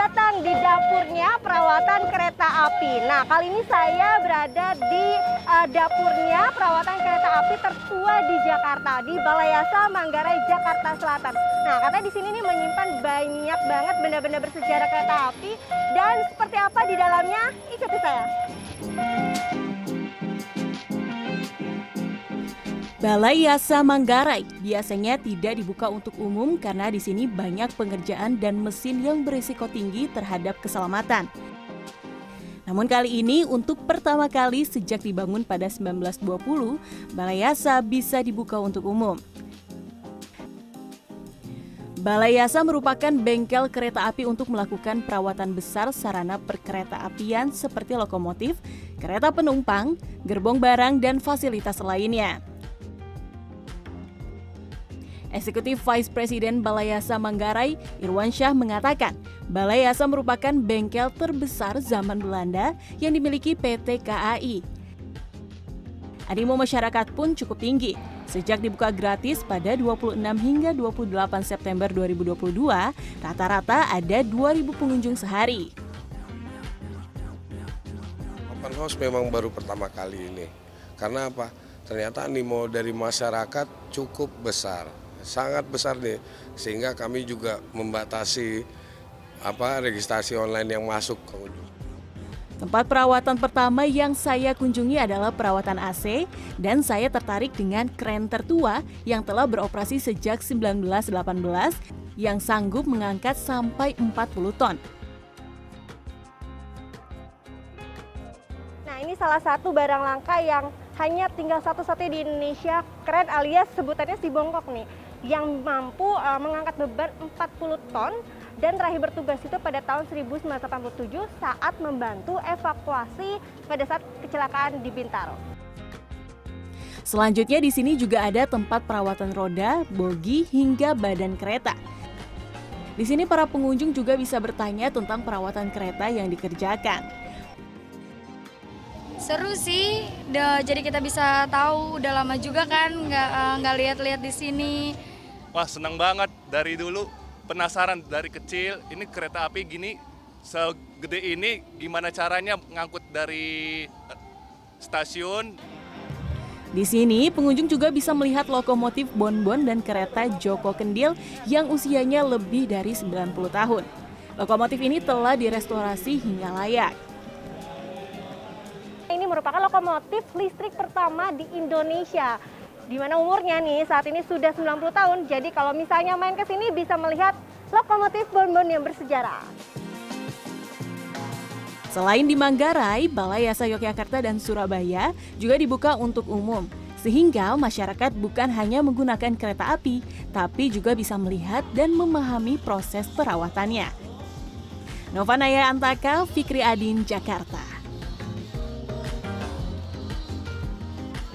datang di dapurnya perawatan kereta api. Nah, kali ini saya berada di uh, dapurnya perawatan kereta api tertua di Jakarta, di Balayasa Manggarai, Jakarta Selatan. Nah, karena di sini nih menyimpan banyak banget benda-benda bersejarah kereta api dan seperti apa di dalamnya, ikuti saya. Balai Yasa Manggarai biasanya tidak dibuka untuk umum karena di sini banyak pengerjaan dan mesin yang berisiko tinggi terhadap keselamatan. Namun kali ini untuk pertama kali sejak dibangun pada 1920, Balai Yasa bisa dibuka untuk umum. Balai Yasa merupakan bengkel kereta api untuk melakukan perawatan besar sarana perkereta apian seperti lokomotif, kereta penumpang, gerbong barang, dan fasilitas lainnya. Eksekutif Vice President Balayasa Manggarai, Irwan Syah mengatakan, Balayasa merupakan bengkel terbesar zaman Belanda yang dimiliki PT KAI. Animo masyarakat pun cukup tinggi. Sejak dibuka gratis pada 26 hingga 28 September 2022, rata-rata ada 2.000 pengunjung sehari. Open house memang baru pertama kali ini. Karena apa? Ternyata animo dari masyarakat cukup besar sangat besar nih sehingga kami juga membatasi apa registrasi online yang masuk pengunjung. Tempat perawatan pertama yang saya kunjungi adalah perawatan AC dan saya tertarik dengan kren tertua yang telah beroperasi sejak 1918 yang sanggup mengangkat sampai 40 ton. Nah ini salah satu barang langka yang hanya tinggal satu-satunya di Indonesia, keren alias sebutannya si bongkok nih yang mampu uh, mengangkat beban 40 ton dan terakhir bertugas itu pada tahun 1987 saat membantu evakuasi pada saat kecelakaan di Bintaro. Selanjutnya di sini juga ada tempat perawatan roda, bogi hingga badan kereta. Di sini para pengunjung juga bisa bertanya tentang perawatan kereta yang dikerjakan. Seru sih, jadi kita bisa tahu udah lama juga kan nggak eh, nggak lihat-lihat di sini Wah senang banget dari dulu penasaran dari kecil ini kereta api gini segede ini gimana caranya ngangkut dari eh, stasiun. Di sini pengunjung juga bisa melihat lokomotif Bonbon dan kereta Joko Kendil yang usianya lebih dari 90 tahun. Lokomotif ini telah direstorasi hingga layak. Merupakan lokomotif listrik pertama di Indonesia di mana umurnya nih saat ini sudah 90 tahun. Jadi kalau misalnya main ke sini bisa melihat lokomotif bonbon yang bersejarah. Selain di Manggarai, Balai Yasa Yogyakarta dan Surabaya juga dibuka untuk umum. Sehingga masyarakat bukan hanya menggunakan kereta api, tapi juga bisa melihat dan memahami proses perawatannya. Nova Naya Antaka, Fikri Adin, Jakarta.